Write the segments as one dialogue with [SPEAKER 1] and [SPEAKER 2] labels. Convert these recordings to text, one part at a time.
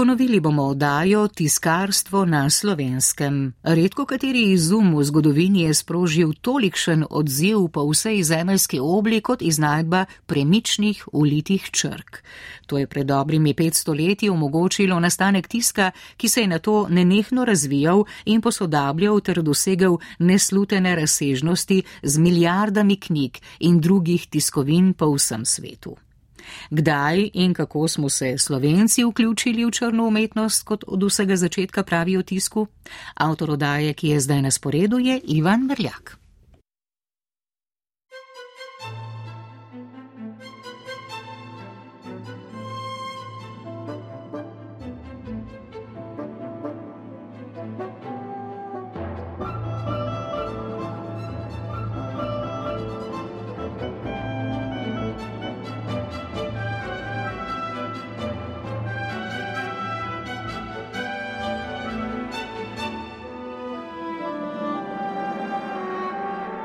[SPEAKER 1] Ponovili bomo oddajo Tiskarstvo na slovenskem. Redko kateri izum v zgodovini je sprožil tolikšen odziv po vsej zemeljski obli kot iznajdba premičnih ulitih črk. To je pred dobrimi 500 leti omogočilo nastanek tiska, ki se je na to nenehno razvijal in posodabljal ter dosegel neslutene razsežnosti z milijardami knjig in drugih tiskovin po vsem svetu. Kdaj in kako smo se Slovenci vključili v črno umetnost, kot od vsega začetka pravi o tisku? Avtor odaje, ki je zdaj na sporedu, je Ivan Mrljak.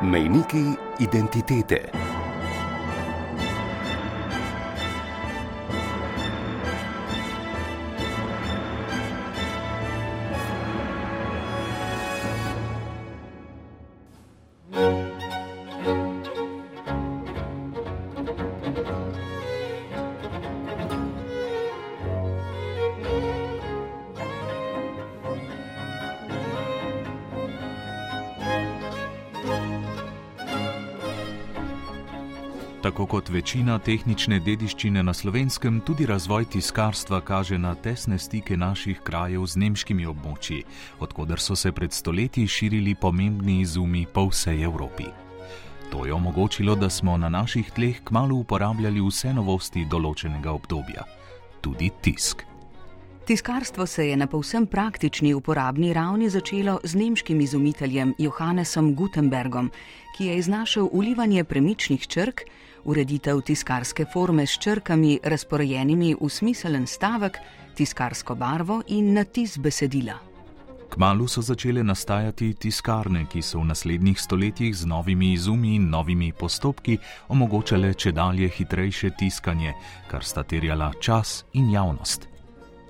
[SPEAKER 2] Mejniki identitete.
[SPEAKER 3] Tako kot večina tehnične dediščine na slovenskem, tudi razvoj tiskarstva kaže na tesne stike naših krajev z nemškimi območji, odkuder so se pred stoletji širili pomembni izumi po vsej Evropi. To je omogočilo, da smo na naših tleh kmalo uporabljali vse novosti določenega obdobja, tudi tisk.
[SPEAKER 4] Tiskarstvo se je na povsem praktični uporabni ravni začelo z nemškim izumiteljem Johannesom Gutenbergom, ki je iznašel ulivanje premičnih črk, ureditev tiskarske forme s črkami, razporejenimi v smiselen stavek, tiskarsko barvo in natis besedila.
[SPEAKER 3] Kmalu so začele nastajati tiskarne, ki so v naslednjih stoletjih z novimi izumi in novimi postopki omogočale če dalje hitrejše tiskanje, kar sta terjala čas in javnost.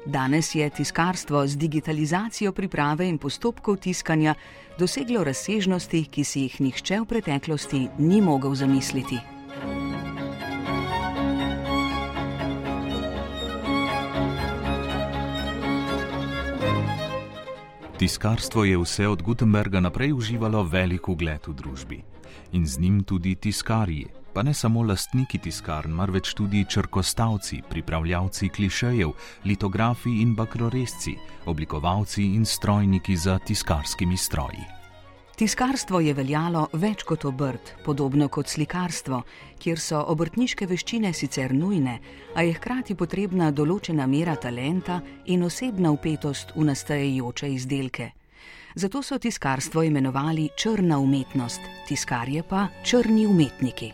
[SPEAKER 4] Danes je tiskarstvo z digitalizacijo priprave in postopkov tiskanja doseglo razsežnosti, ki si jih nihče v preteklosti ni mogel zamisliti.
[SPEAKER 3] Tiskarstvo je vse od Gutenberga naprej uživalo velik ugled v družbi in z njim tudi tiskarji, pa ne samo lastniki tiskarn, marveč tudi črkostavci, pripravljavci klišejev, litografi in bakroresci, oblikovalci in strojniki za tiskarskimi stroji.
[SPEAKER 4] Tiskarstvo je veljalo več kot obrt, podobno kot slikarstvo, kjer so obrtniške veščine sicer nujne, a je hkrati potrebna določena mera talenta in osebna upetost v nastajajoče izdelke. Zato so tiskarstvo imenovali črna umetnost, tiskarje pa črni umetniki.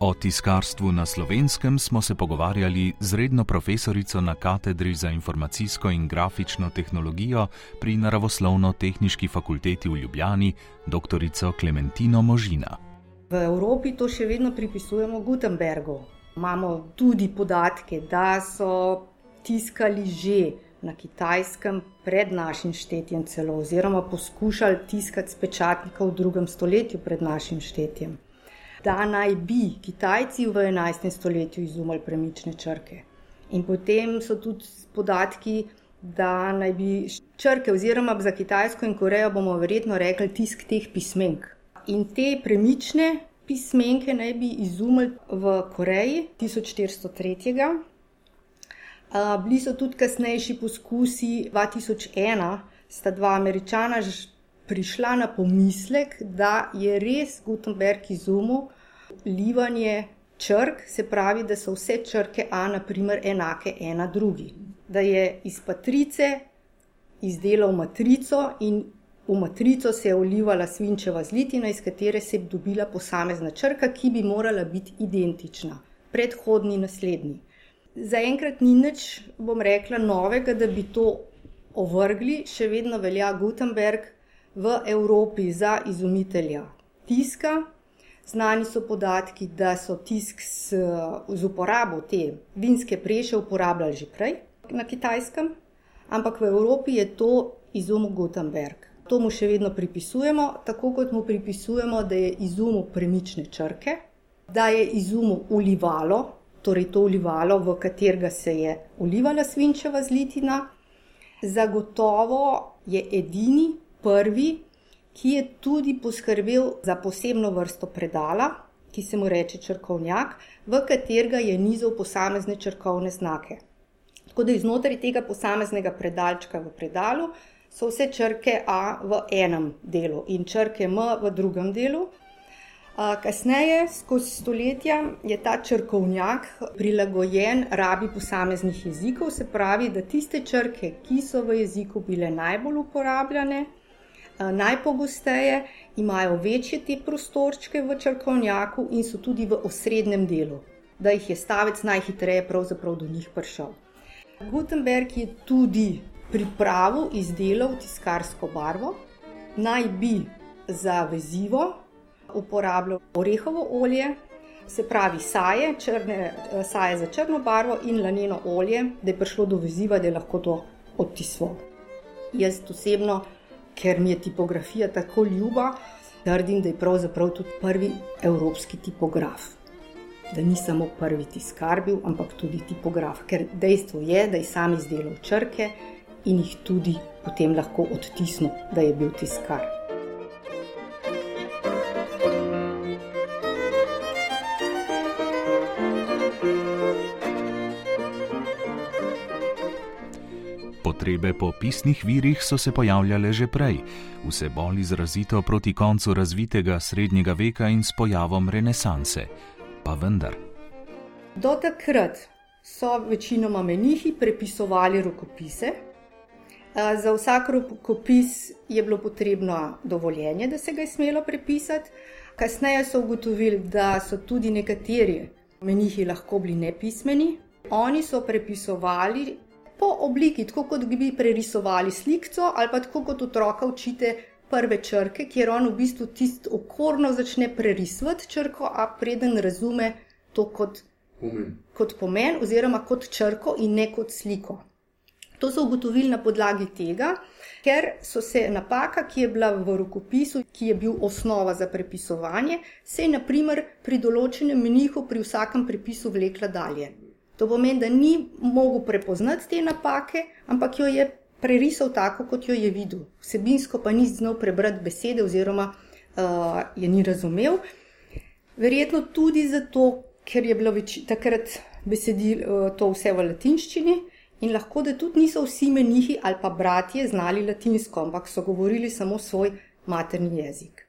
[SPEAKER 3] O tiskarstvu na slovenskem smo se pogovarjali z redno profesorico na katedri za informacijsko in grafično tehnologijo pri Naravoslovno-tehnički fakulteti v Ljubljani, dr. Klementino Možina.
[SPEAKER 5] V Evropi to še vedno pripisujemo Gutenbergu. Imamo tudi podatke, da so tiskali že na kitajskem pred našim štetjem, celo, oziroma poskušali tiskati s pečatnika v drugem stoletju pred našim štetjem da naj bi Kitajci v 11. stoletju izumili premične črke. In potem so tudi podatki, da naj bi črke, oziroma za Kitajsko in Korejo bomo verjetno rekli tisk teh pismenk. In te premične pismenke naj bi izumili v Koreji 1403. Bili so tudi kasnejši poskusi, 2001 sta dva američana prišla na pomislek, da je res Gutenberg izumil livanje črk, se pravi, da so vse črke A, naprimer, enake ena drugi. Da je iz patrice izdelal matrico in v matrico se je ulivala svinčeva zlitina, iz katere se je dobila posamezna črka, ki bi morala biti identična, predhodni in naslednji. Zaenkrat ni nič, bom rekla, novega, da bi to ovrgli, še vedno velja Gutenberg v Evropi za izumitelja tiska, Znani so podatki, da so tisk s, z uporabo te vinske preše uporabljali že prej na kitajskem, ampak v Evropi je to izumil Gutenberg. To mu še vedno pripisujemo, tako kot mu pripisujemo, da je izumil premične črke, da je izumil ulivalo, torej to ulivalo, v katerega se je ulivala svinčeva zlitina. Zagotovo je edini, prvi, ki je tudi poskrbel za posebno vrsto predala, ki se mu reče črkovnjak, v katerega je nizal posamezne črkovne znake. Tako da iznotraj tega posameznega predalčka v predalu so vse črke A v enem delu in črke M v drugem delu. Kasneje, skozi stoletja, je ta črkovnjak prilagojen rabi posameznih jezikov, se pravi, da tiste črke, ki so v jeziku bile najbolj uporabljane, najpogosteje imajo večje te prostorčke v črkovnjaku in so tudi v osrednjem delu, da jih je stavec najhitreje do njih prišel. Gutenberg je tudi pripravil izdelal tiskarsko barvo, naj bi za vezivo uporabljal orehovo olje, se pravi saje, črne, saje za črno barvo in laneno olje, da je prišlo do veziva, da je lahko to odtisnil. Jaz osebno, ker mi je tipografija tako ljuba, trdim, da je pravzaprav tudi prvi evropski tipograf. Da ni samo prvi tiskar bil, ampak tudi tipograf, ker dejstvo je, da je sam izdelal črke in jih tudi potem lahko odtisnil, da je bil tiskar.
[SPEAKER 3] Potrebe po pisnih virih so se pojavljale že prej, vse bolj izrazito proti koncu razvitega srednjega veka in s pojavom renesanse. Pa vendar.
[SPEAKER 5] Do takrat so večinoma menihi prepisovali rokopise. Za vsak rokopis je bilo potrebno dovoljenje, da se ga je smelo prepisati. Kasneje so ugotovili, da so tudi nekateri menihi lahko bili nepismeni. Oni so prepisovali po obliki, tako kot bi prerisovali sliko, ali pa tako kot otroka učite prve črke, kjer on v bistvu tisto okorno začne prerisovati črko, a preden razume to kot pomen. kot pomen, oziroma kot črko in ne kot sliko. To so ugotovili na podlagi tega, ker so se napaka, ki je bila v rokopisu, ki je bil osnova za prepisovanje, se je naprimer pri določenem menihu pri vsakem prepisu vlekla dalje. To pomeni, da ni mogel prepoznati te napake, ampak jo je prerisal tako, kot jo je videl. Vsebinsko pa ni znal prebrati besede, oziroma uh, je ni razumel. Verjetno tudi zato, ker je bilo več, takrat besedilo uh, to vse v latinščini. In lahko da tudi niso vsi menihi ali pa bratje znali latinsko, ampak so govorili samo svoj materni jezik.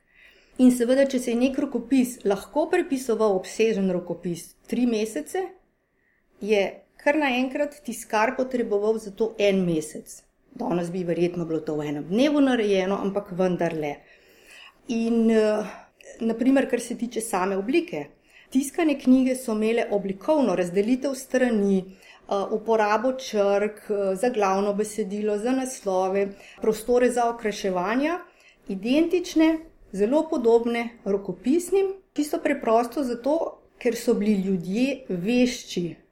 [SPEAKER 5] In seveda, če se je nek rokopis lahko prepisoval obsežen rokopis tri mesece, je kar naenkrat tiskar potreboval za to en mesec. Danes bi verjetno bilo to v enem dnevu narejeno, ampak vendarle. In naprimer, kar se tiče same oblike. Tiskane knjige so imele oblikovno razdelitev strani, uporabo črk za glavno besedilo, za naslove, prostore za okraševanja, identične, zelo podobne rokopisnim, čisto preprosto zato, ker so bili ljudje vešči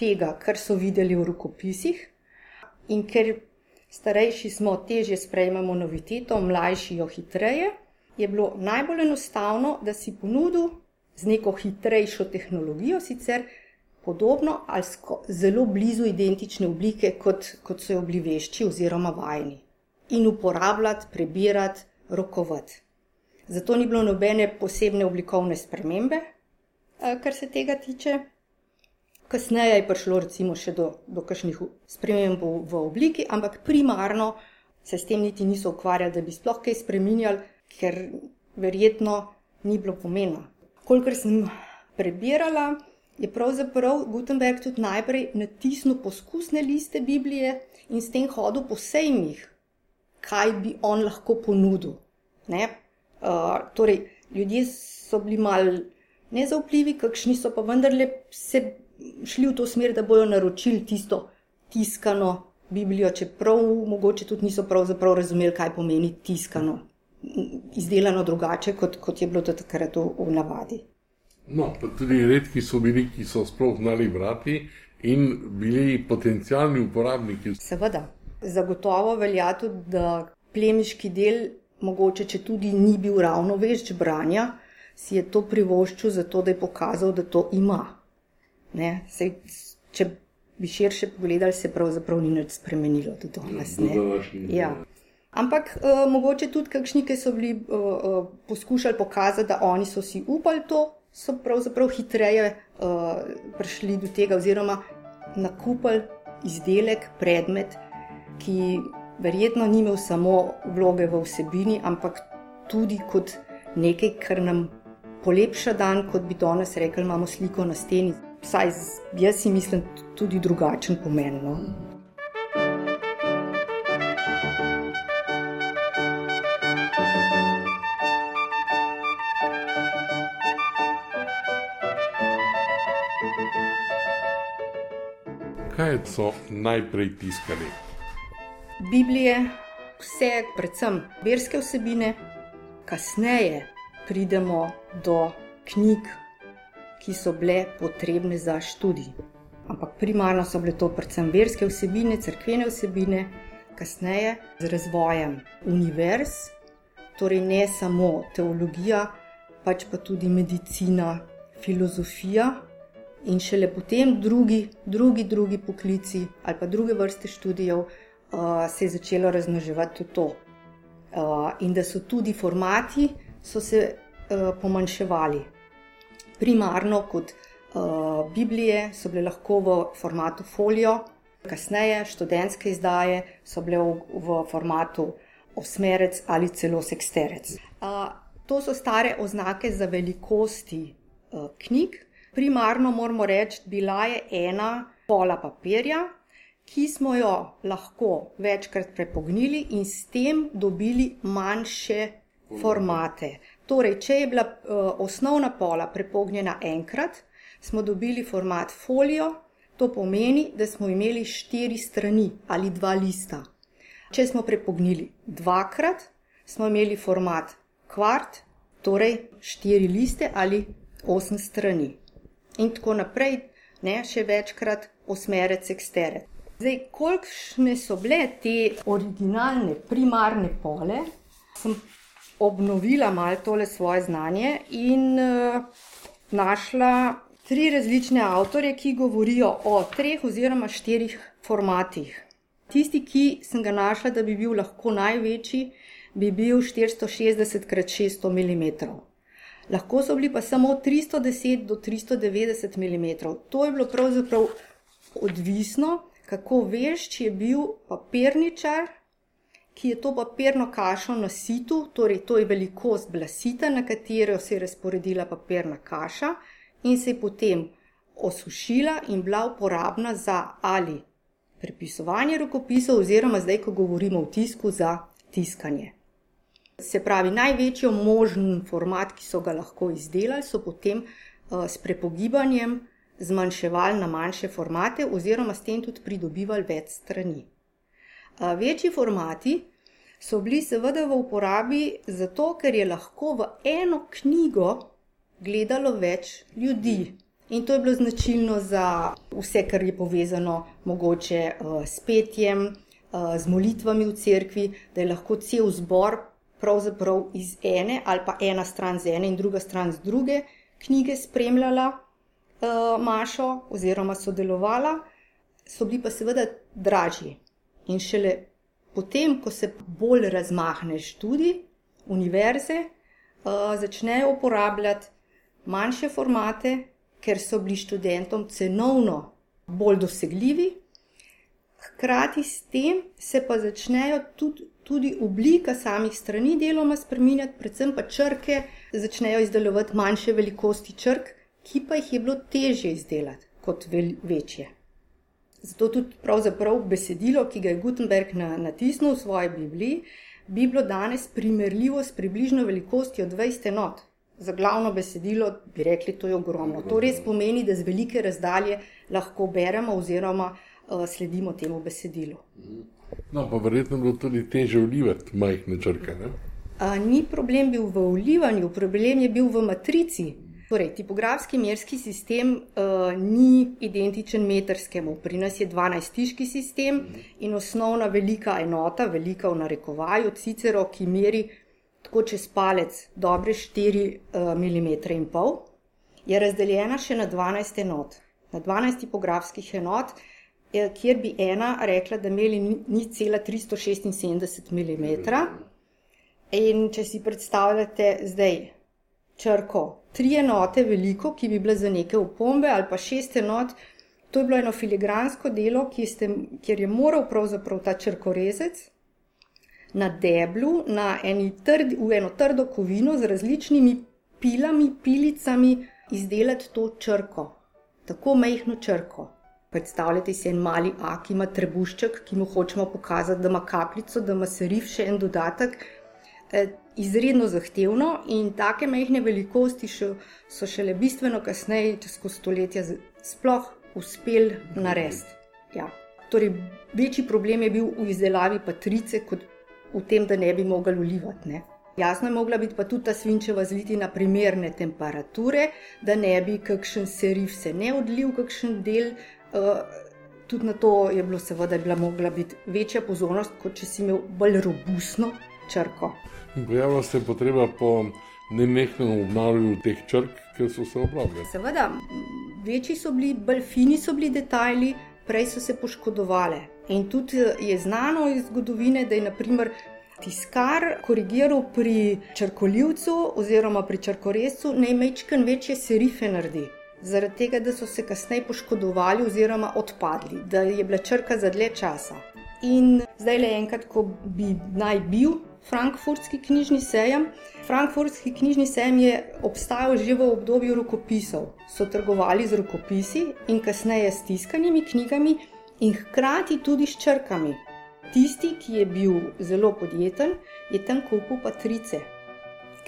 [SPEAKER 5] tega, kar so videli v rokopisih, in ker starejši smo, težje sprejmemo noviteto, mlajši jo hitreje, je bilo najbolj enostavno, da si ponudil z neko hitrejšo tehnologijo sicer podobno ali zelo blizu identične oblike, kot, kot so jo bili vešči oziroma vajeni. In uporabljati, prebirati, rokovati. Zato ni bilo nobene posebne oblikovne spremembe, kar se tega tiče. Kasneje je prišlo recimo še do, do kakšnih sprememb v obliki, ampak primarno se s tem niti niso ukvarjali, da bi sploh kaj spremenjali, ker verjetno ni bilo pomena. Kolikor sem prebirala, je pravzaprav Gutenberg tudi najprej natisnil poskusne liste Biblije in s tem hodil po sejmih, kaj bi on lahko ponudil. Uh, torej, ljudje so bili mal nezaupljivi, kakšni so pa vendarle se šli v to smer, da bojo naročili tisto tiskano Biblijo, čeprav mogoče tudi niso pravzaprav razumeli, kaj pomeni tiskano izdelano drugače, kot, kot je bilo to takrat v, v navadi.
[SPEAKER 6] No, pa tudi redki so bili, ki so sploh znali brati in bili potencijalni uporabniki.
[SPEAKER 5] Seveda, zagotovo velja tudi, da plemiški del, mogoče če tudi ni bil ravno vešč branja, si je to privoščil zato, da je pokazal, da to ima. Sej, če bi širše pogledali, se pravzaprav ni nič spremenilo do danes. Ja. Ampak uh, mogoče tudi kakšni, ki so bili uh, poskušali pokazati, da oni so si upali to, so pravzaprav hitreje uh, prišli do tega, oziroma nakupili izdelek, predmet, ki verjetno ni imel samo vloge v vsebini, ampak tudi kot nekaj, kar nam polepša dan, kot bi danes rekli, imamo sliko na steni. Vsaj jaz si mislim, tudi drugačen pomen. No?
[SPEAKER 6] Kaj so najprej tiskali?
[SPEAKER 5] Biblije, vse, predvsem verske vsebine, kasneje pridemo do knjig, ki so bile potrebne za študij. Ampak primarno so bile to predvsem verske vsebine, crkvene vsebine, kasneje z razvojem univerz, torej ne samo teologija, pač pa tudi medicina, filozofija. In šele potem drugi, drugi, drugi poklici ali pa druge vrste študijev uh, se je začelo raznoževati to. Uh, in da so tudi formati, so se uh, pomanjševali. Primarno kot uh, Biblije so bile lahko v formatu folio, kasneje študentske izdaje so bile v, v formatu osmerec ali celo seksterec. Uh, to so stare oznake za velikosti uh, knjig. Primarno moramo reči, bila je ena pola papirja, ki smo jo lahko večkrat prepognili in s tem dobili manjše formate. Torej, če je bila uh, osnovna pola prepognjena enkrat, smo dobili format folio, to pomeni, da smo imeli štiri strani ali dva lista. Če smo prepognili dvakrat, smo imeli format kvart, torej štiri liste ali osem strani. In tako naprej, ne, še večkrat osmerec, eksterec. Zdaj, kolikšne so bile te originalne, primarne pole, sem obnovila malo tole svoje znanje in uh, našla tri različne avtorje, ki govorijo o treh oziroma štirih formatih. Tisti, ki sem ga našla, da bi bil lahko največji, bi bil 460 x 600 mm. Lahko so bili pa samo 310 do 390 mm. To je bilo pravzaprav odvisno, kako veš, če je bil papirničar ki je to papirno kašo na situ, torej to je velikost blasita, na katero se je razporedila papirna kaša in se je potem osušila in bila uporabna za ali prepisovanje rokopisov, oziroma zdaj, ko govorimo o tisku, za tiskanje. Se pravi, največji možen format, ki so ga lahko izdelali, so potem uh, s prepogibanjem zmanjševali na manjše formate, oziroma s tem tudi pridobivali več strani. Večji formati so bili seveda v uporabi zato, ker je lahko v eno knjigo gledalo več ljudi. In to je bilo značilno za vse, kar je povezano mogoče uh, s petjem, uh, z molitvami v cerkvi, da je lahko cel zbor pravzaprav iz ene ali pa ena stran z ene in druga stran z druge knjige spremljala uh, Mašo oziroma sodelovala, so bili pa seveda dražji. In šele Potem, ko se bolj razmahne študij, univerze uh, začnejo uporabljati manjše formate, ker so bili študentom cenovno bolj dosegljivi, hkrati s tem se pa začnejo tudi, tudi oblika samih strani deloma spremenjati, predvsem pa črke začnejo izdelovati manjše velikosti črk, ki pa jih je bilo težje izdelati kot večje. Zato tudi pravzaprav besedilo, ki ga je Gutenberg natisnil v svoji Bibliji, bi bilo danes primerljivo s približno velikostjo 20 enot. Za glavno besedilo bi rekli, da je to ogromno. To res pomeni, da z velike razdalje lahko beremo oziroma uh, sledimo temu besedilu.
[SPEAKER 6] No, pa verjetno bo tudi teže vlivati majhne črke. Ne?
[SPEAKER 5] Ni problem bil v ulivanju, problem je bil v matrici. Torej, tipografski merski sistem uh, ni identičen metrskemu. Pri nas je 12-tiški sistem in osnovna velika enota, velika v narekovaju, Cicero, ki meri tako čez palec, dobre 4 uh, mm in pol, je razdeljena še na 12 enot. Na 12 tipografskih enot, eh, kjer bi ena rekla, da imeli ni cela 376 mm. In če si predstavljate zdaj črko, tri enote veliko, ki bi bile za neke opombe, ali pa šest enot. To je bilo eno filigransko delo, ste, kjer je moral pravzaprav ta črkorezec na deblu, na trd, v eno trdo kovino z različnimi pilami, pilicami izdelati to črko, tako majhno črko. Predstavljajte si en mali A, ki ima trebušček, ki mu hočemo pokazati, da ima kapljico, da ima serif, še en dodatek. E, izredno zahtevno in take majhne velikosti še, so šele bistveno kasneje, čez stoletja, sploh uspeli narediti. Ja. Torej, večji problem je bil v izdelavi patrice, kot v tem, da ne bi mogli ulivati. Ne. Jasno je mogla biti pa tudi ta svinčeva zliti na primerne temperature, da ne bi kakšen serif se ne odlil, kakšen del. Uh, tudi na to je bilo, seveda, bila mogla biti večja pozornost, kot če si imel bolj robustno črko.
[SPEAKER 6] Pojavlja se potreba po nenehnem obnavljanju teh črk, ker so se obrobile.
[SPEAKER 5] Seveda, večji so bili, bolj fini so bili detajli, prej so se poškodovali. In tudi je znano iz zgodovine, da je naprimer tiskar korigiral pri črkoljivcu oziroma pri črkorezcu najmečken večje serife naredi. Zaradi tega, da so se kasneje poškodovali oziroma odpadli, da je bila črka za dlje časa. In zdaj le enkrat, ko bi naj bil Frankfurtski knjižni sejem. Frankfurtski knjižni sejem je obstajal že v obdobju rokopisov. So trgovali z rokopisi in kasneje s tiskanimi knjigami in hkrati tudi s črkami. Tisti, ki je bil zelo podjeten, je tam kupil patrice,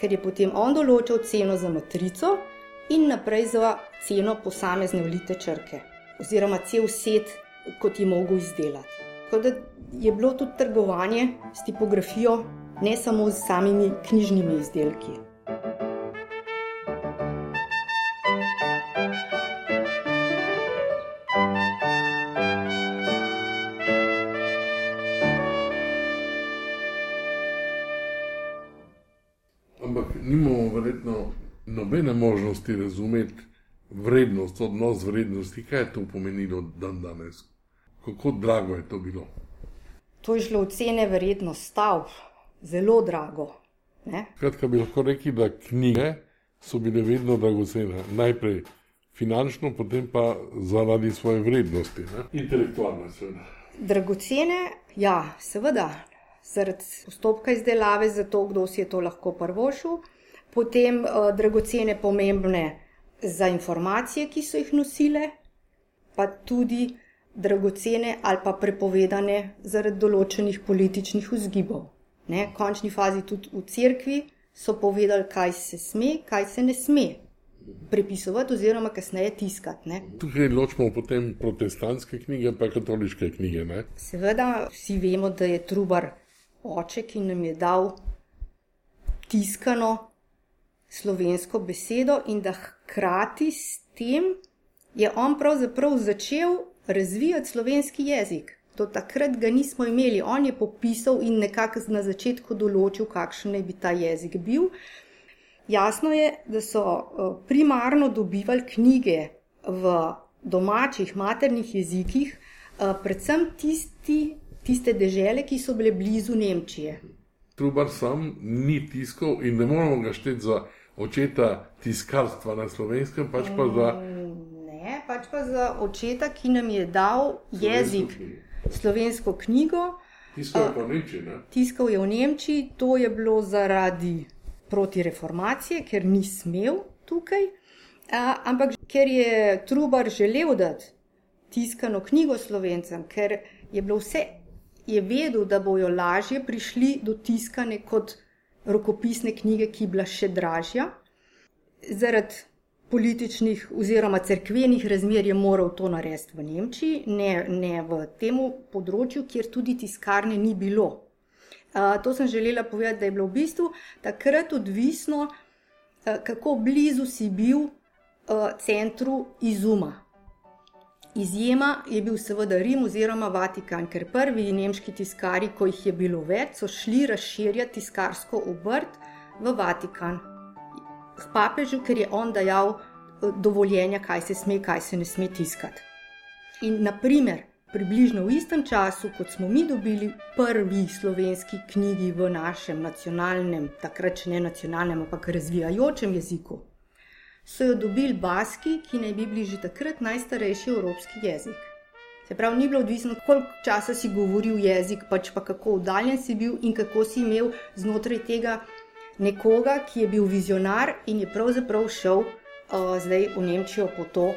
[SPEAKER 5] ker je potem on določil ceno za matrico in naprej za ceno posamezne vlite črke, oziroma cel set, kot je mogel izdelati. Tako da je bilo tudi trgovanje s tipografijo ne samo z samimi knjižnimi izdelki.
[SPEAKER 6] Ampak nimamo verjetno nobene možnosti razumeti vrednost, odnos vrednosti, kaj je to pomenilo dan danes, kako drago je to bilo.
[SPEAKER 5] To je šlo v cene verjetno stavb zelo drago.
[SPEAKER 6] Kratka bi lahko rekli, da knjige so bile vedno dragocene. Najprej finančno, potem pa zaradi svoje vrednosti, ne? intelektualne. Seveda.
[SPEAKER 5] Dragocene, ja, seveda, zaradi postopka izdelave, za to, kdo si je to lahko prvošil, potem uh, dragocene, pomembne za informacije, ki so jih nosile, pa tudi dragocene ali pa prepovedane zaradi določenih političnih vzgibov. Ne, v končni fazi tudi v cerkvi so povedali, kaj se sme, kaj se ne sme prepisovati, oziroma kasneje tiskati. Ne.
[SPEAKER 6] Tukaj ločimo potem protestantske knjige, pa katoliške knjige. Ne.
[SPEAKER 5] Seveda, vsi vemo, da je Trubar oče, ki nam je dal tiskano slovensko besedo in da hkrati s tem je on pravzaprav začel razvijati slovenski jezik. Do takrat ga nismo imeli, on je popisal in nekako na začetku določil, kakšen naj bi ta jezik bil. Jasno je, da so eh, primarno dobivali knjige v domačih maternih jezikih, eh, predvsem tisti, tiste dežele, ki so bile blizu Nemčije.
[SPEAKER 6] Trubar sam ni tiskal in ne moramo ga šteti za očeta tiskarstva na slovenskem, pač pa za.
[SPEAKER 5] Ne, pač pa za očeta, ki nam je dal jezik. Slovensko slovensko knjigo.
[SPEAKER 6] Tiskal
[SPEAKER 5] je v Nemčiji, to je bilo zaradi protireformacije, ker ni smel tukaj. A, ampak ker je Trubar želel dati tiskano knjigo slovencem, ker je bilo vse, je vedel, da bojo lažje prišli do tiskane kot rokopisne knjige, ki je bila še dražja. Zaradi političnih oziroma cerkvenih razmer je moral to narediti v Nemčiji, ne, ne v tem področju, kjer tudi tiskarne ni bilo. To sem želela povedati, da je bilo v bistvu takrat odvisno, kako blizu si bil centru izuma. Izjema je bil seveda Rim oziroma Vatikan, ker prvi nemški tiskari, ko jih je bilo več, so šli razširjati tiskarsko obrt v Vatikan. K papežu, ker je on dajal dovoljenja, kaj se sme, kaj se ne sme tiskati. In naprimer, približno v istem času, kot smo mi dobili prvi slovenski knjigi v našem nacionalnem, takrat še ne nacionalnem, ampak razvijajočem jeziku, so jo dobili baski, ki naj bi bili že takrat najstarejši evropski jezik. Se pravi, ni bilo odvisno, koliko časa si govoril jezik, pač pa kako oddaljen si bil in kako si imel znotraj tega nekoga, ki je bil vizionar in je pravzaprav šel uh, zdaj v Nemčijo po to,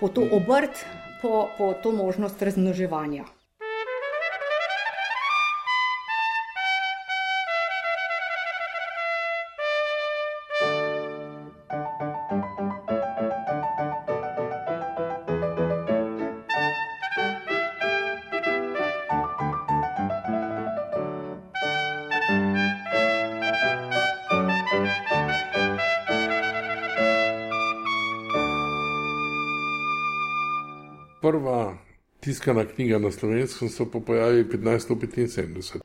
[SPEAKER 5] po to obrt, po, po to možnost razmnoževanja.
[SPEAKER 6] Prva tiskana knjiga na slovenskem se pa pojavi 1575.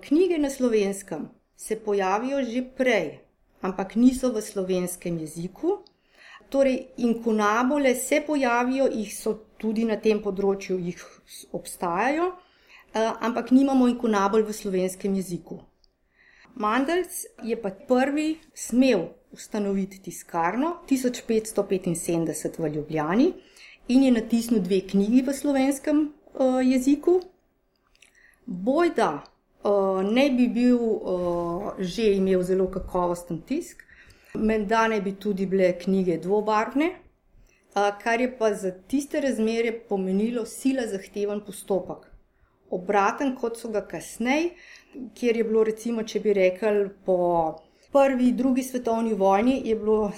[SPEAKER 5] Knjige na slovenskem se pojavijo že prej, ampak niso v slovenskem jeziku. Torej, inkunabole se pojavijo, jih so tudi na tem področju, jih obstajajo, ampak nimamo inkunabol v slovenskem jeziku. Mandels je pa prvi smel ustanoviti tiskarno 1575 v Ljubljani in je natisnil dve knjigi v slovenskem uh, jeziku. Bojda uh, ne bi bil uh, že imel zelo kakovosten tisk, menda ne bi tudi bile knjige dvobarvne, uh, kar je pa za tiste razmere pomenilo sila zahteven postopek. Obraten kot so ga kasneje, kjer je bilo, recimo, če bi rekel, po prvi, drugi svetovni vojni, je bilo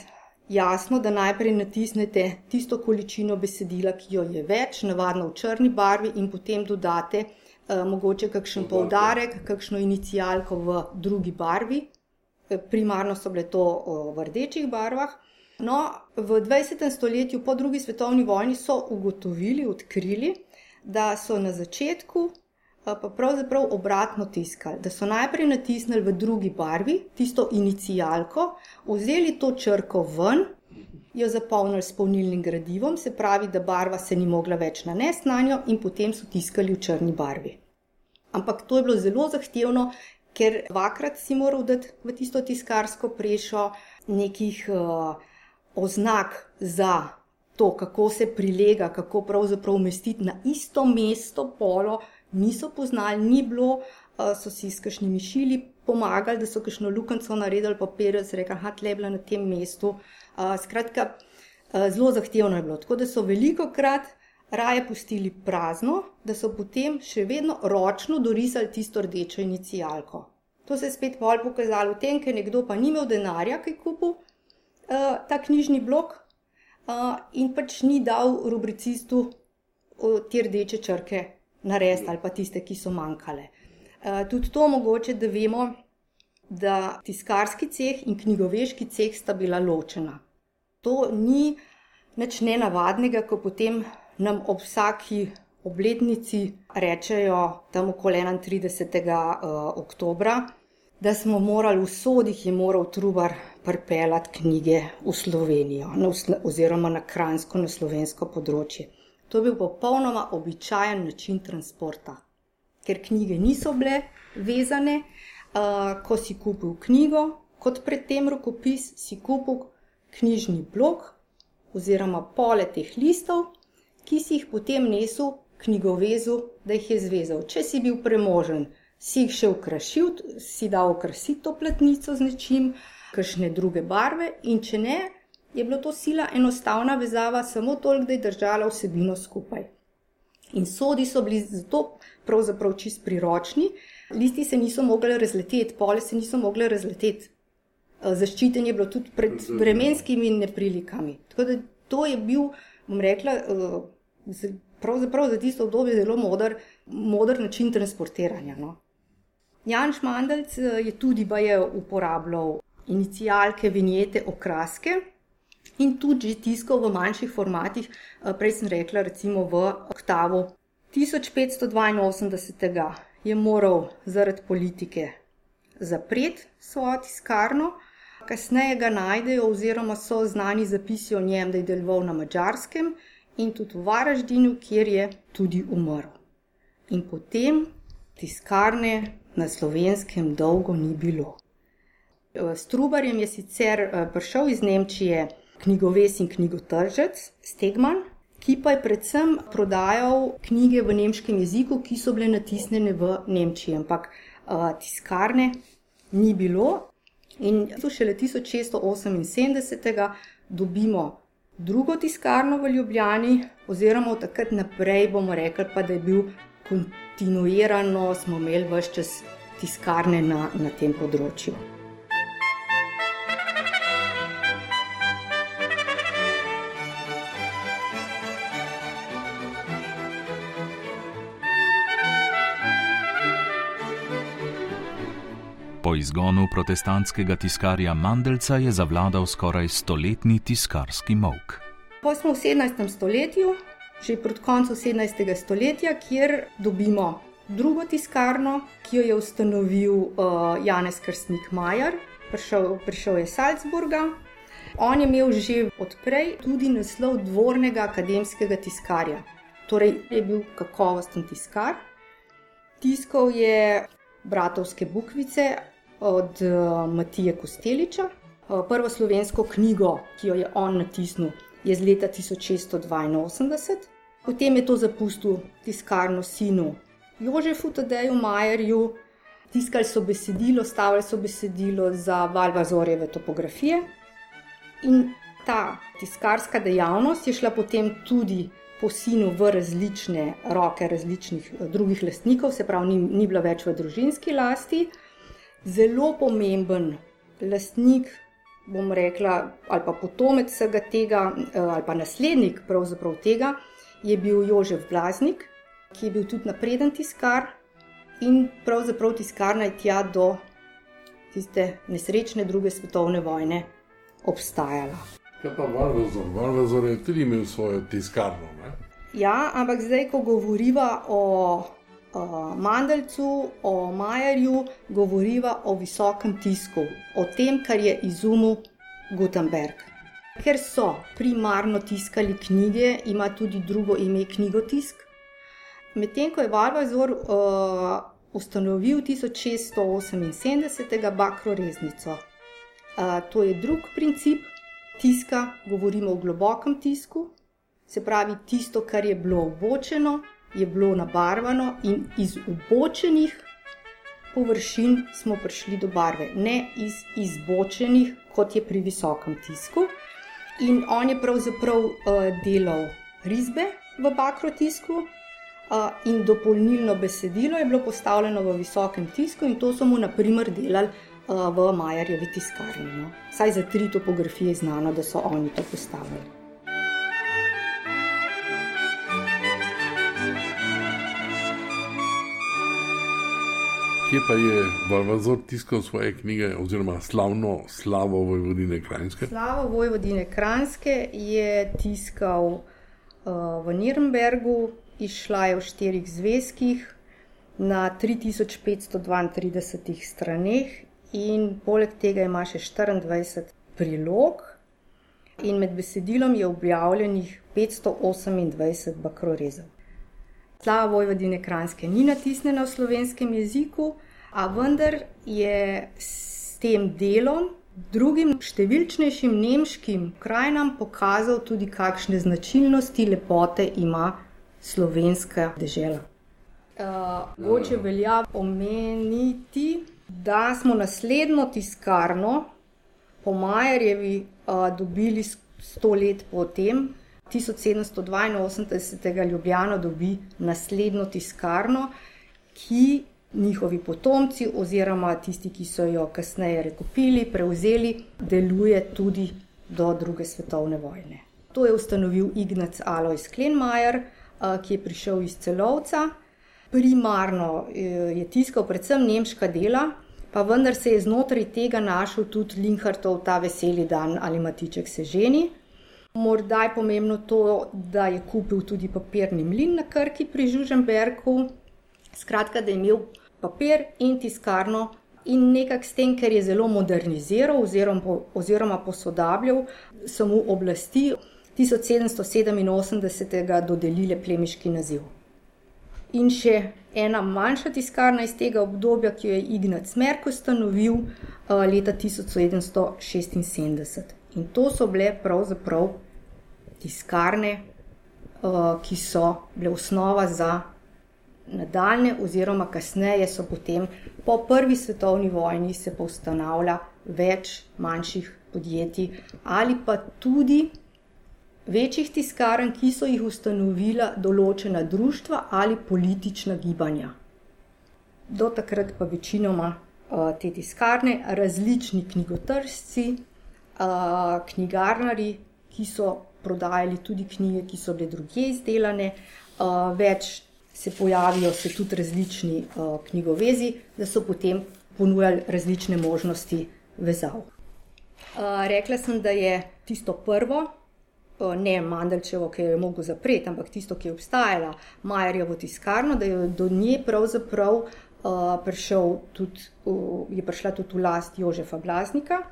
[SPEAKER 5] jasno, da najprej natisnete tisto količino besedila, ki jo je več, navadno v črni barvi, in potem dodate uh, mogoče kakšen poudarek, kakšno inicijalko v drugi barvi. Eh, primarno so bile to v rdečih barvah. No, v 20. stoletju, po drugi svetovni vojni, so ugotovili, odkrili, da so na začetku pa pravzaprav obratno tiskali. Da so najprej natisnili v drugi barvi tisto inicijalko, vzeli to črko ven, jo zapolnili s polnilnim gradivom, se pravi, da barva se ni mogla več nanesti na njo, in potem so tiskali v črni barvi. Ampak to je bilo zelo zahtevno, ker dvakrat si moral dati v tisto tiskarsko prešo nekih uh, oznak za to, kako se prilega, kako pravzaprav umestiti na isto mesto polo niso poznali, ni bilo, so si s kakšnimi šili pomagali, da so kakšno lukenco naredili, papir, se reka, ha, tlebla na tem mestu. Skratka, zelo zahtevno je bilo. Tako da so veliko krat raje pustili prazno, da so potem še vedno ročno dorisali tisto rdečo inicijalko. To se je spet bolj pokazalo v tem, ker nekdo pa ni imel denarja, ki je kupil uh, ta knjižni blok uh, in pač ni dal rubricistu uh, te rdeče črke narediti ali pa tiste, ki so manjkale. Uh, tudi to mogoče, da vemo, da tiskarski ceh in knjigoveški ceh sta bila ločena. To ni nič nenavadnega, ko potem nam ob vsaki obletnici rečejo, tam okoli 31. Uh, oktobra, da smo morali v sodih in moral trubar pripeljati knjige v Slovenijo, oziroma na kransko, na slovensko področje. To je bil popolnoma običajen način transporta, ker knjige niso bile vezane. Uh, ko si kupil knjigo, kot predtem rokopis, si kupil knjižni blok oziroma pole teh listov, ki si jih potem nesel knjigovezu, da jih je zvezal. Če si bil premožen, si jih še ukrašil, si dal okrasiti to platnico z nečim, kakšne druge barve, in če ne, je bila to sila enostavna vezava, samo toliko, da je držala vsebino skupaj. In sodi so bili zato pravzaprav čist priročni, listi se niso mogli razleteti, pole se niso mogli razleteti. Eh, zaščiten je bilo tudi pred vremenskimi neprilikami. Tako da to je bil, bom rekla, eh, pravzaprav za tisto obdobje zelo moder, moder način transportiranja. No. Janš Mandelc eh, je tudi baje uporabljal inicijalke, vinjete, okraske in tudi že tiskal v manjših formatih, eh, prej sem rekla, recimo v oktavu. 1582. je moral zaradi politike zapreti svojo tiskarno, kasneje ga najdejo, oziroma so znani zapisi o njem, da je deloval na mačarskem in tudi v Varaždinu, kjer je tudi umrl. In potem tiskarne na slovenskem dolgo ni bilo. S Trubarjem je sicer eh, prišel iz Nemčije knjigoves in knjigotržec Stegman, ki pa je predvsem prodajal knjige v nemškem jeziku, ki so bile natisnjene v Nemčiji, ampak tiskarne ni bilo. In tu šele 1678. dobimo drugo tiskarno v Ljubljani, oziroma od takrat naprej bomo rekli, pa, da je bil kontinuirano, smo imeli vse čas tiskarne na, na tem področju.
[SPEAKER 3] Izgonu protestantskega tiskarja Mandelca je zavladal skoraj stoletni tiskarski mok.
[SPEAKER 5] Pa smo v 17. stoletju, že proti koncu 17. stoletja, kjer dobimo drugo tiskarno, ki jo je ustanovil uh, Janez Krstnik Majer, prišel, prišel je iz Salzburga. On je imel že odprej tudi naslov dvornega akademskega tiskarja, torej je bil kakovosten tiskar. Tiskal je bratovske bukvice od uh, Matije Kosteliča, uh, prvo slovensko knjigo, ki jo je on natisnil, je z leta 1682. Potem je to zapustil tiskarno sinu Jožefu Tadeju Majerju, tiskali so besedilo, stavili so besedilo za Valvazorjeve topografije. In ta tiskarska dejavnost je šla potem tudi po sinu v različne roke različnih eh, drugih lastnikov, se pravi, ni, ni bila več v družinski lasti. Zelo pomemben lastnik, bom rekla, ali pa potomec vsega tega, eh, ali pa naslednik pravzaprav tega, je bil Jožef Blaznik, ki je bil tudi napreden tiskar in pravzaprav tiskarna je tja do tiste nesrečne druge svetovne vojne obstajala.
[SPEAKER 6] Kaj pa Valvazor? Valvazor je tudi imel svojo tiskarno. Ne?
[SPEAKER 5] Ja, ampak zdaj, ko govoriva o, o Mandelcu, o Majerju, govoriva o visokem tisku, o tem, kar je izumil Gutenberg. Ker so primarno tiskali knjige, ima tudi drugo ime knjigotisk, Medtem ko je Valvazor uh, ustanovil 1678. bakroreznico. Uh, to je drug princip tiska, govorimo o globokem tisku, se pravi, tisto, kar je bilo obočeno, je bilo nabarvano in iz obočenih površin smo prišli do barve, ne iz izbočenih, kot je pri visokem tisku. In on je pravzaprav uh, delal risbe v bakrotisku, in dopolnilno besedilo je bilo postavljeno v visokem tisku, in to so mu naprimer delali v Majerjevi tiskarni. No. Saj za tri topografije je znano, da so oni to postavili.
[SPEAKER 6] Kje pa je Valvazor tiskal svoje knjige, oziroma slavno slavo Vojvodine Krajinske?
[SPEAKER 5] Slavo Vojvodine Krajinske je tiskal uh, v Nürnbergu, izšla je v štirih zvezkih na 3532 straneh, in poleg tega ima še 24 prilog, in med besedilom je objavljenih 528 bakrorezov. Slava Vojvodine Kranske ni natisnjena v slovenskem jeziku, a vendar je s tem delom drugim številčnejšim nemškim krajinam pokazal tudi, kakšne značilnosti lepote ima slovenska dežela. Mogoče uh, velja omeniti, da smo naslednjo tiskarno po Majerjevi uh, dobili sto let potem. 1782. Ljubljana dobi naslednjo tiskarno, ki njihovi potomci, oziroma tisti, ki so jo kasneje rekopili, prevzeli, deluje tudi do druge svetovne vojne. To je ustanovil Ignac Alois Klenmajer, ki je prišel iz celovca. primarno je tiskal predvsem nemška dela, pa vendar se je znotraj tega našel tudi Linhartov ta veseli dan ali Matiček se ženi. Morda je pomembno to, da je kupil tudi papirni mlin na Krki pri Žuženbergu, skratka, da je imel papir in tiskarno in nekako s tem, ker je zelo moderniziral oziroma, oziroma posodabljal, so mu oblasti 1787 dodelile plemiški naziv. In še ena manjša tiskarna iz tega obdobja, ki jo je Ignac Merk ustanovil uh, leta 1776. In to so bile pravzaprav tiskarne, uh, ki so bile osnova za nadaljne, oziroma kasneje so potem po prvi svetovni vojni se pa ustanavlja več manjših podjetij ali pa tudi večjih tiskarn, ki so jih ustanovila določena društva ali politična gibanja. Do takrat pa večinoma uh, te tiskarne, različni knjigotržci, uh, knjigarnari, ki so prodajali tudi knjige, ki so bile druge izdelane, več se pojavijo se tudi različni knjigovezi, da so potem ponujali različne možnosti vezav. Rekla sem, da je tisto prvo, ne Mandelčevo, ki jo je mogel zapreti, ampak tisto, ki je obstajala, Majerjevo tiskarno, da je do nje pravzaprav uh, prišel tudi, uh, je prišla tudi v last Jožefa Blaznika.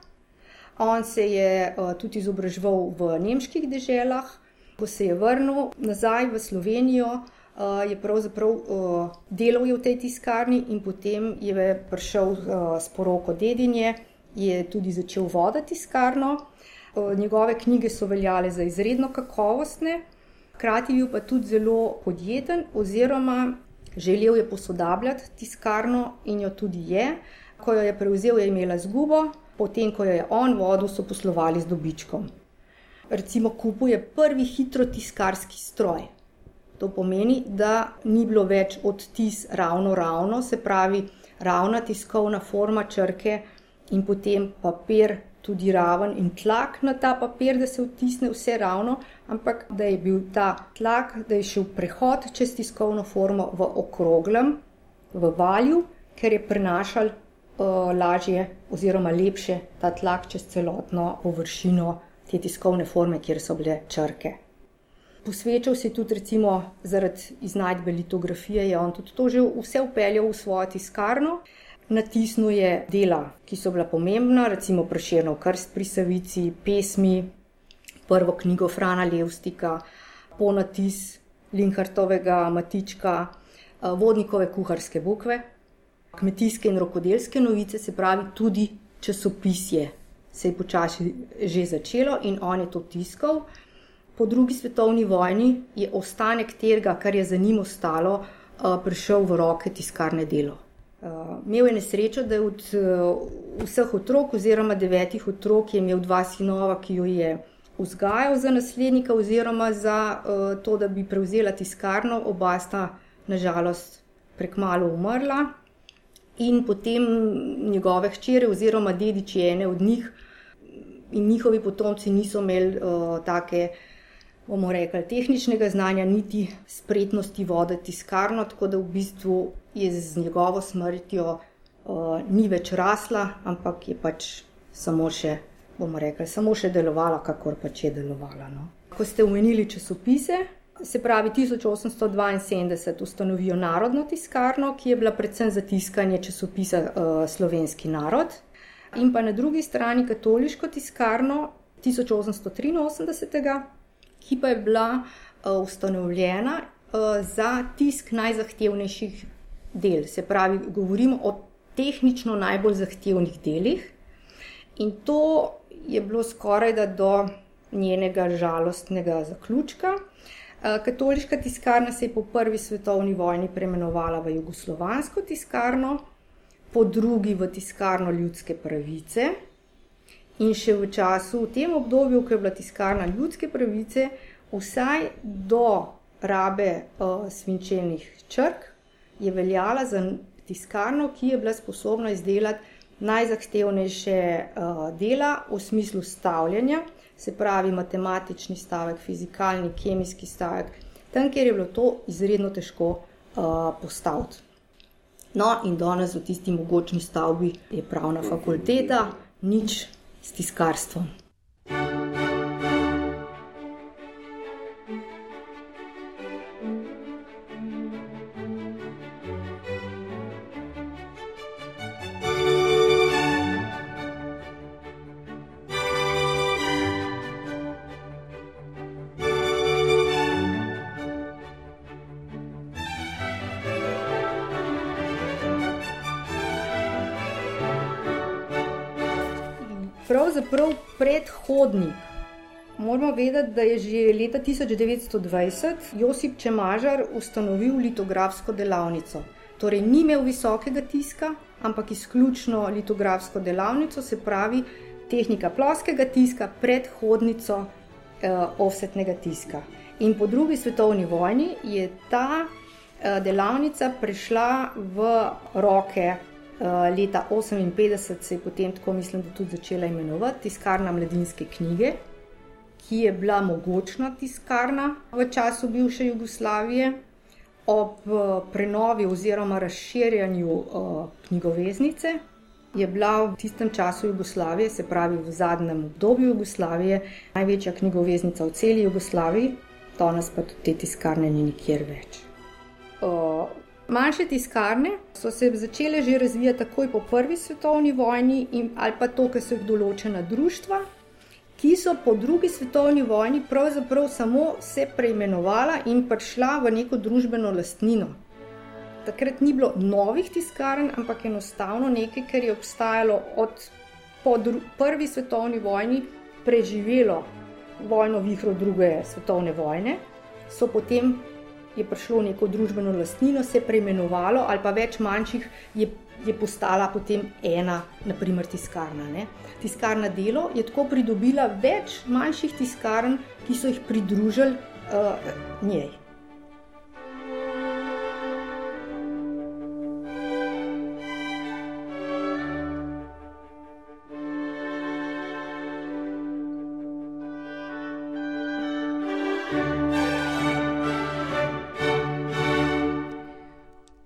[SPEAKER 5] On se je uh, tudi izobraževal v nemških deželah, ko se je vrnil nazaj v Slovenijo, uh, je pravzaprav uh, delal v tej tiskarni in potem je prišel s poroko dedinje, je tudi začel voditi tiskarno. Njegove knjige so veljale za izredno kakovostne, hkrati je bil pa tudi zelo podjeten, oziroma želel je posodabljati tiskarno in jo tudi je. Ko jo je prevzel, je imela zgubo, potem, ko jo je on vodil, so poslovali z dobičkom. Recimo, kupuje prvi hitro tiskarski stroj. To pomeni, da ni bilo več odtis ravno ravno, se pravi ravna tiskovna forma črke in potem papir tudi raven in tlak na ta papir, da se odtisne vse ravno, ampak da je bil ta tlak, da je šel prehod čez tiskovno formo v okroglem, v valju, ker je prenašal lažje oziroma lepše ta tlak čez celotno površino te tiskovne forme, kjer so bile črke posvečal se tudi recimo zaradi iznajdbe litografije, je on tudi to že vse upeljal v svojo tiskarno. Natisnil je dela, ki so bila pomembna, recimo Preširno krst pri Savici, pesmi, prvo knjigo Frana Levstika, ponatis Linhartovega Matička, vodnikove kuharske bukve, kmetijske in rokodelske novice, se pravi tudi časopisje. Se je počasi že začelo in on je to tiskal po drugi svetovni vojni je ostanek tega, kar je za njim ostalo, uh, prišel v roke tiskarne delo. Uh, imel je nesrečo, da je od uh, vseh otrok, oziroma devetih otrok, imel dva sinova, ki jo je vzgajal za naslednika, oziroma za to, da bi prevzela tiskarno, oba sta nažalost prekmalo umrla. In potem njegove hčere, oziroma dediči ene od njih, in njihovi potomci niso imeli uh, take bomo rekli, tehničnega znanja, niti spretnosti voditi tiskarno, tako da v bistvu je z njegovo smrtjo uh, ni več rasla, ampak je pač samo še, bomo rekli, samo še delovala, kakor pač je delovala. No. Ko ste omenili časopise, se pravi 1872 ustanovijo Narodno tiskarno, ki je bila predvsem za tiskanje časopisa uh, Slovenski narod, in pa na drugi strani katoliško tiskarno 1883 ki pa je bila uh, ustanovljena uh, za tisk najzahtevnejših del. Se pravi, govorimo o tehnično najbolj zahtevnih delih. In to je bilo skoraj da do njenega žalostnega zaključka. Katoliška tiskarna se je po prvi svetovni vojni preimenovala v Jugoslovansko tiskarno, po drugi v tiskarno ljudske pravice, In še v času, v tem obdobju, ko je bila tiskarna ljudske pravice, vsaj do rabe uh, svinčenih črk, je veljala za tiskarno, ki je bila sposobna izdelati najzahtevnejše uh, dela v smislu stavljanja, se pravi matematični stavek, fizikalni, kemijski stavek, tam, kjer je bilo to izredno težko uh, postaviti. No, in danes v tisti mogočni stavbi je pravna fakulteta, nič s tiskarstvom. Da je že leta 1920 Josip Čemažar ustanovil litografsko delavnico. Torej, ni imel visokega tiska, ampak izključno litografsko delavnico, se pravi tehnika ploskega tiska, predhodnico eh, offsetnega tiska. In po drugi svetovni vojni je ta eh, delavnica prišla v roke Eh, leta 1958 se je potem tako, mislim, da tudi začela imenovati tiskarna mladinske knjige, ki je bila mogočna tiskarna v času bivše Jugoslavije. Ob eh, prenovi oziroma razširjanju uh, knjigoveznice je bila v tistem času Jugoslavije, se pravi v zadnjem obdobju Jugoslavije, največja knjigoveznica v celi Jugoslaviji, danes pa tudi te tiskarne ni nikjer več. Uh, Manjše tiskarne so se začele že razvijati takoj po prvi svetovni vojni, in, ali pa to, kar so jih določena društva, ki so po drugi svetovni vojni pravzaprav samo se preimenovala in prišla v neko družbeno lastnino. Takrat ni bilo novih tiskarn, ampak enostavno nekaj, kar je obstajalo od po prvi svetovni vojni, preživelo vojno vihro druge svetovne vojne, so potem je prišlo neko družbeno lastnino, se preimenovalo, ali pa več manjših je, je postala potem ena, naprimer tiskarna. Ne. Tiskarna delo je tako pridobila več manjših tiskarn, ki so jih pridružili uh, njej.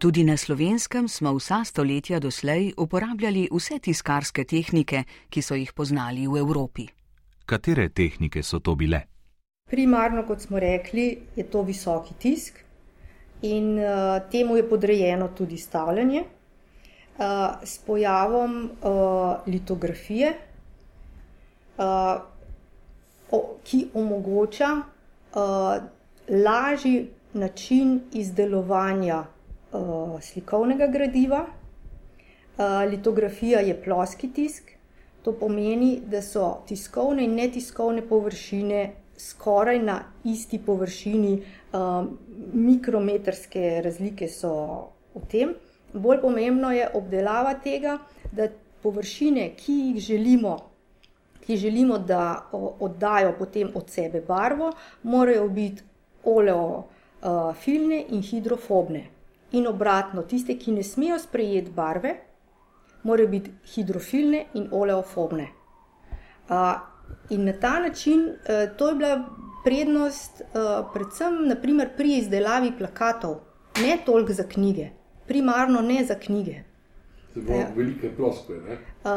[SPEAKER 4] Tudi na slovenskem smo vsa stoletja doslej uporabljali vse tiskarske tehnike, ki so jih poznali v Evropi.
[SPEAKER 3] Katere tehnike so to bile?
[SPEAKER 5] Primarno, kot smo rekli, je to visoki tisk in uh, temu je podrejeno tudi stavljanje. Uh, s pojavom uh, litografije, uh, o, ki omogoča uh, lažji način izdelovanja slikovnega gradiva. Uh, litografija je ploski tisk, to pomeni, da so tiskovne in netiskovne površine skoraj na isti površini, uh, mikrometrske razlike so v tem. Bolj pomembno je obdelava tega, da površine, ki jih želimo, ki želimo da oddajo potem od sebe barvo, morajo biti oleofilne in hidrofobne in obratno, tiste, ki ne smejo sprejeti barve, morajo biti hidrofilne in oleofobne. Uh, in na ta način uh, to je bila prednost, uh, predvsem naprimer, pri izdelavi plakatov, ne toliko za knjige, primarno ne za knjige.
[SPEAKER 6] Zelo velike ploskve.
[SPEAKER 5] Uh,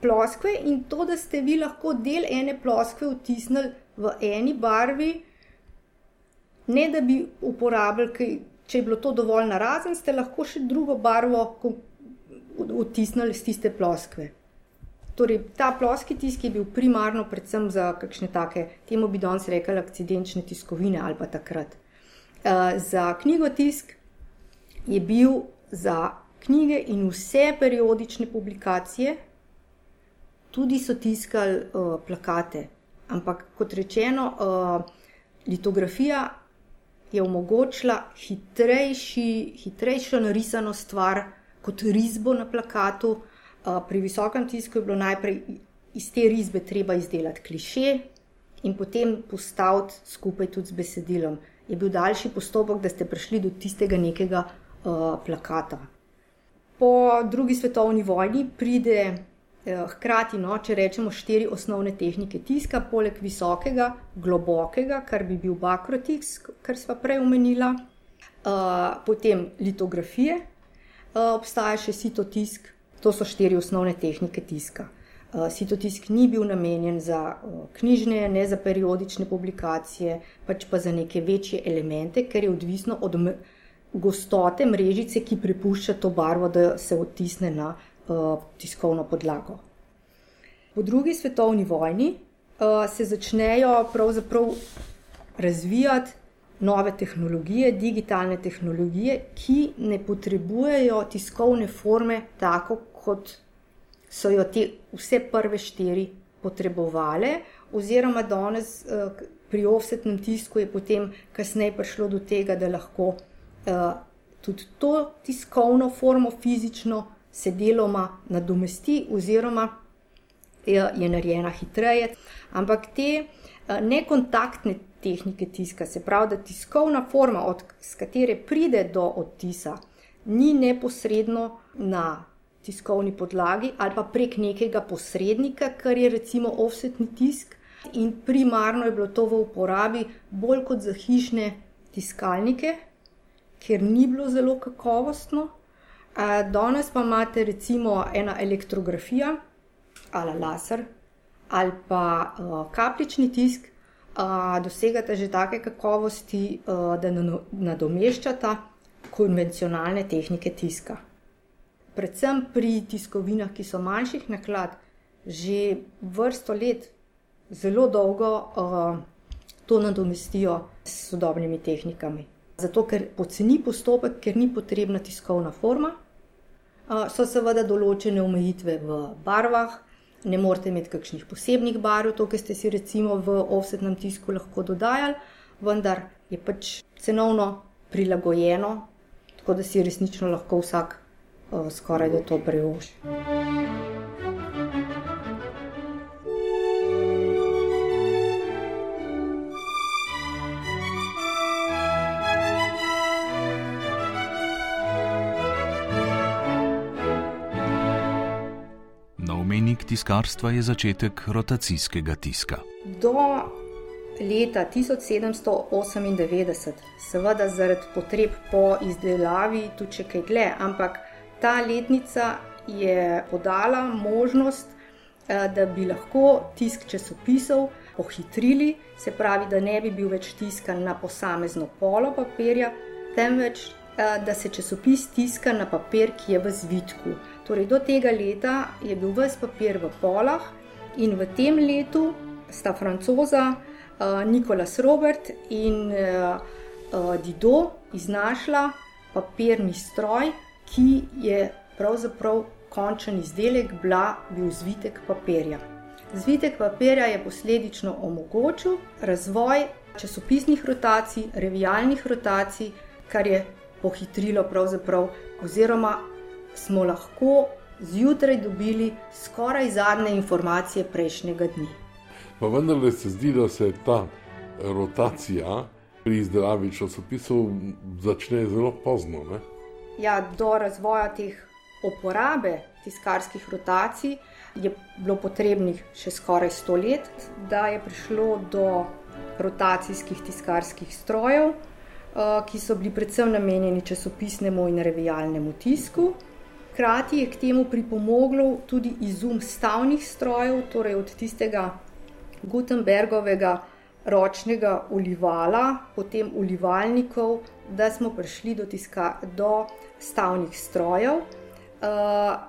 [SPEAKER 5] ploskve in to, da ste vi lahko del ene ploskve vtisnili v eni barvi, ne da bi uporabljali če je bilo to dovolj narazen, ste lahko še drugo barvo odtisnili z tiste ploskve. Torej, ta ploski tisk je bil primarno predvsem za kakšne take, temu bi danes rekli, akcidenčne tiskovine ali pa takrat. Uh, za knjigotisk je bil za knjige in vse periodične publikacije, tudi so tiskali uh, plakate. Ampak kot rečeno, uh, litografija je omogočila hitrejši, hitrejšo narisano stvar kot risbo na plakatu. Pri visokem tisku je bilo najprej iz te risbe treba izdelati kliše in potem postaviti skupaj tudi z besedilom. Je bil daljši postopek, da ste prišli do tistega nekega uh, plakata. Po drugi svetovni vojni pride hkrati, no, če rečemo štiri osnovne tehnike tiska, poleg visokega, globokega, kar bi bil bakrotisk, kar smo prej omenila, uh, potem litografije, uh, obstaja še sitotisk, to so štiri osnovne tehnike tiska. Uh, sitotisk ni bil namenjen za uh, knjižne, ne za periodične publikacije, pač pa za neke večje elemente, ker je odvisno od gostote mrežice, ki prepušča to barvo, da se odtisne na tiskovno podlago. Po drugi svetovni vojni uh, se začnejo pravzaprav razvijati nove tehnologije, digitalne tehnologije, ki ne potrebujejo tiskovne forme tako, kot so jo te vse prve štiri potrebovale, oziroma danes uh, pri offsetnem tisku je potem kasneje prišlo do tega, da lahko tudi to tiskovno formo fizično se deloma nadomesti, oziroma je, je narejena hitreje. Ampak te uh, nekontaktne tehnike tiska, se pravi, da tiskovna forma, od katere pride do odtisa, ni neposredno na tiskovni podlagi ali pa prek nekega posrednika, kar je recimo offsetni tisk. In primarno je bilo to v uporabi bolj kot za hišne tiskalnike, ker ni bilo zelo kakovostno. Danes pa imate recimo ena elektrografija ali laser ali pa kapljični tisk, dosegate že take kakovosti, da nadomeščata konvencionalne tehnike tiska. Predvsem pri tiskovinah, ki so manjših naklad, že vrsto let, zelo dolgo to nadomestijo s sodobnimi tehnikami. Zato, ker poceni postopek, ker ni potrebna tiskovna forma, so seveda določene omejitve v barvah, ne morete imeti kakšnih posebnih barv, to, kar ste si recimo v offsetnem tisku lahko dodajali, vendar je pač cenovno prilagojeno, tako da si resnično lahko vsak skoraj da to privošči.
[SPEAKER 3] Mejnik tiskarstva je začetek rotacijskega tiska.
[SPEAKER 5] Do leta 1798, seveda zaradi potreb po izdelavi, tudi če kaj dlje, ampak ta letnica je podala možnost, da bi lahko tisk časopisov pohitrili, se pravi, da ne bi bil več tiskan na posamezno polo papirja, temveč da se časopis tiska na papir, ki je v zvitku. Torej, do tega leta je bil vse papir v polah, in v tem letu sta francoza uh, Nikolas Robert in uh, uh, Dido iznašla papirni stroj, ki je pravzaprav končen izdelek, bila bil zvitek papirja. Zvitek papirja je posledično omogočil razvoj časopisnih rotacij, revijalnih rotacij, kar je pohitrilo pravzaprav oziroma smo lahko zjutraj dobili skoraj zadnje informacije prejšnjega dne.
[SPEAKER 6] Pa vendar se zdi, da se ta rotacija pri izdelavi časopisov začne zelo pozno. Ne?
[SPEAKER 5] Ja, do razvoja teh uporabe tiskarskih rotacij je bilo potrebnih še skoraj sto let, da je prišlo do rotacijskih tiskarskih strojev, eh, ki so bili predvsem namenjeni časopisnemu in revijalnemu tisku. Hkrati je k temu pripomoglo tudi izum stavnih strojev, torej od tistega Gutenbergovega ročnega ulivala, potem ulivalnikov, da smo prišli do, tiska, do stavnih strojev. Uh,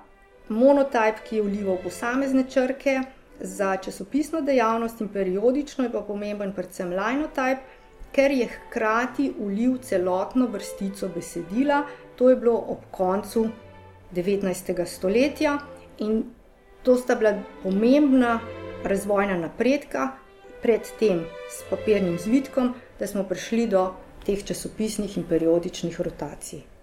[SPEAKER 5] monotype, ki je ulival posamezne črke za časopisno dejavnost in periodično, je pa pomemben predvsem linotype, ker je hkrati ulil celotno vrstico besedila, to je bilo ob koncu 19. stoletja in to sta bila pomembna razvojna napredka pred tem s papirnim zvitkom, da smo prišli do teh časopisnih in periodičnih rotacij.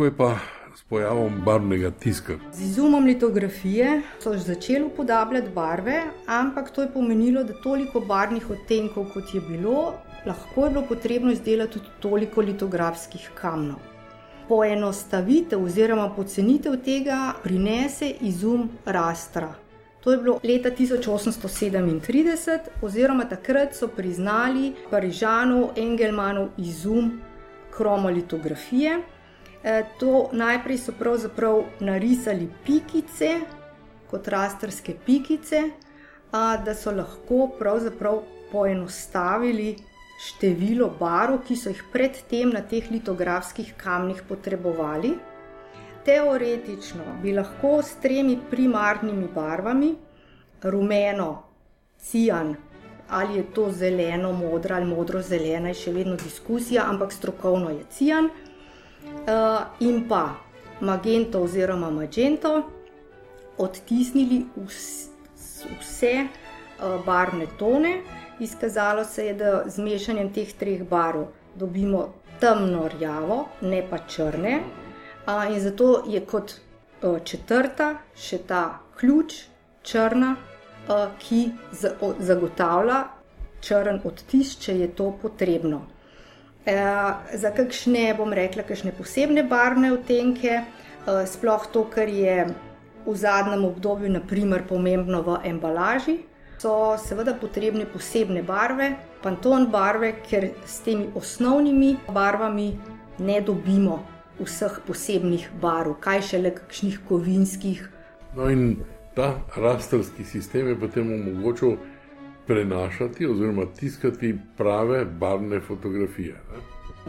[SPEAKER 6] Kako je pa s pojavom barvnega tiska.
[SPEAKER 5] Z izumom litografije so začeli upodabljati barve, ampak to je pomenilo, da toliko barvnih odtenkov, kot je bilo, lahko je bilo potrebno izdelati tudi toliko litografskih kamnov. Poenostavitev oziroma pocenitev tega prinese izum rastra. To je bilo leta 1837, oziroma takrat so priznali Parižanov, Engelmanov izum kromolitografije. E, to najprej so pravzaprav narisali pikice, kot rastrske pikice, da so lahko pravzaprav poenostavili število barv, ki so jih predtem na teh litografskih kamnih potrebovali. Teoretično bi lahko s tremi primarnimi barvami, rumeno, cijan, ali je to zeleno, modro ali modro zelena, je še vedno diskusija, ampak strokovno je cijan. Uh, in pa magento oziroma magento, odtisnili vs, vse uh, barvne tone. Izkazalo se je, da z mešanjem teh treh barv dobimo temno rjavo, ne pa črne. In zato je kot uh, četrta še ta ključ, črna, ki zagotavlja črn odtis, če je to potrebno. Eh, za kakšne, bom rekla, kakšne posebne barvne odtenke, eh, sploh to, kar je v zadnjem obdobju, naprimer, pomembno v embalaži, so seveda potrebne posebne barve, panton barve, ker s temi osnovnimi barvami ne dobimo vseh posebnih barv, kaj šele kakšnih kovinskih.
[SPEAKER 6] No, in ta rastrski sistem je potem omogočil prenašati oziroma tiskati prave barvne fotografije. Ne?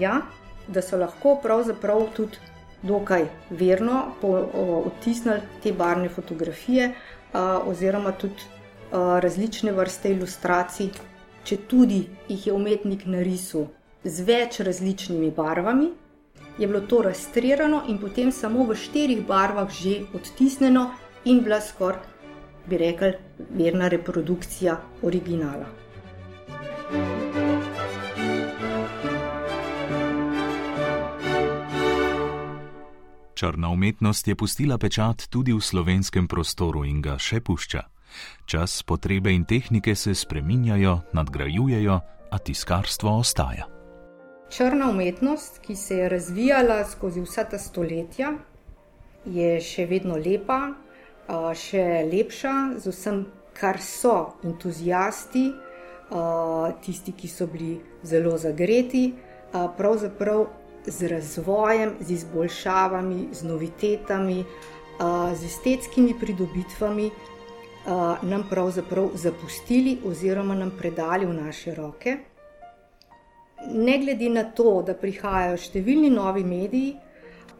[SPEAKER 5] Ja, da so lahko pravzaprav tudi dokaj verno odtisnili te barvne fotografije, oziroma tudi različne vrste ilustracij, če tudi jih je umetnik narisal z več različnimi barvami. Je bilo to rastrirano in potem samo v štirih barvah že odtisnjeno in bila skoraj bi rekli, verna reprodukcija originala.
[SPEAKER 3] Črna umetnost je pustila pečat tudi v slovenskem prostoru in ga še pušča. Čas, potrebe in tehnike se spreminjajo, nadgrajujejo, a tiskarstvo ostaja.
[SPEAKER 5] Črna umetnost, ki se je razvijala skozi vsa ta stoletja, je še vedno lepa, še lepša z vsem, kar so entuzijasti, tisti, ki so bili zelo zagreti, pravzaprav z razvojem, z izboljšavami, z novitetami, z estetskimi pridobitvami. Nam pravzaprav zapustili, oziroma nam predali v naše roke. Ne glede na to, da prihajajo številni novi mediji,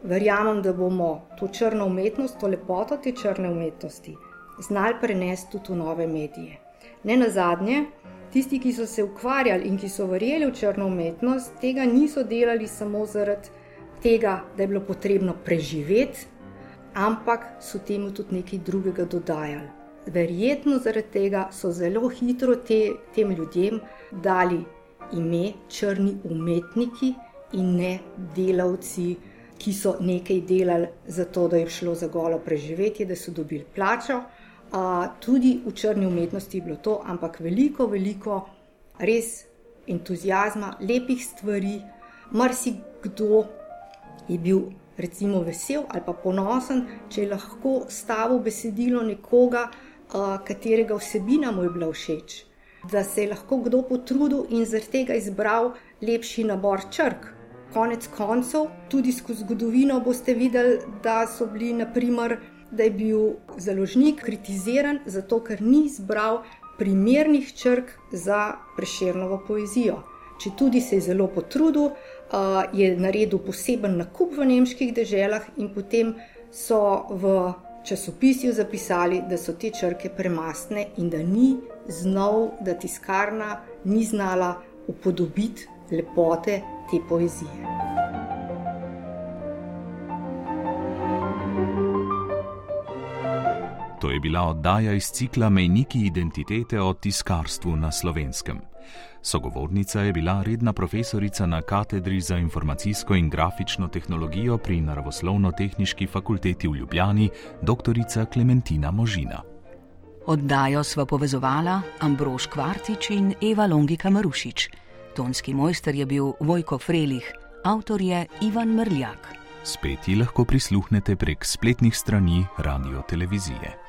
[SPEAKER 5] verjamem, da bomo to črno umetnost, to lepoto te črne umetnosti, znali prenesti tudi v nove medije. Ne na zadnje, tisti, ki so se ukvarjali in ki so verjeli v črno umetnost, tega niso delali samo zaradi tega, da je bilo potrebno preživeti, ampak so temu tudi nekaj drugega dodajali. Verjetno zaradi tega so zelo hitro te, tem ljudem dali ime črni umetniki in ne delavci ki so nekaj delali za to, da je šlo za golo preživetje, da so dobili plačo. Tudi v črni umetnosti je bilo to, ampak veliko, veliko res entuzijazma, lepih stvari. Marsikdo je bil recimo vesel ali pa ponosen, če je lahko stavil besedilo nekoga, katerega vsebina mu je bila všeč. Da se je lahko kdo potrudil in zaradi tega izbral lepši nabor črk konec koncev, tudi skozi zgodovino boste videli, da so bili, naprimer, da je bil založnik kritiziran zato, ker ni izbral primernih črk za preširnovo poezijo. Če tudi se je zelo potrudil, je naredil poseben nakup v nemških deželah in potem so v časopisju zapisali, da so te črke premastne in da ni znal, da tiskarna ni znala upodobiti lepote te poezije.
[SPEAKER 3] To je bila oddaja iz cikla Mejniki identitete o tiskarstvu na slovenskem. Sogovornica je bila redna profesorica na katedri za informacijsko in grafično tehnologijo pri Naravoslovno-tehnički fakulteti v Ljubljani, dr. Klementina Možina.
[SPEAKER 4] Oddajo sva povezovala Ambrož Kvartič in Eva Longika Marušič. Tonski mojster je bil Vojko Frelih, avtor je Ivan Mrljak.
[SPEAKER 3] Spet ji lahko prisluhnete prek spletnih strani radio televizije.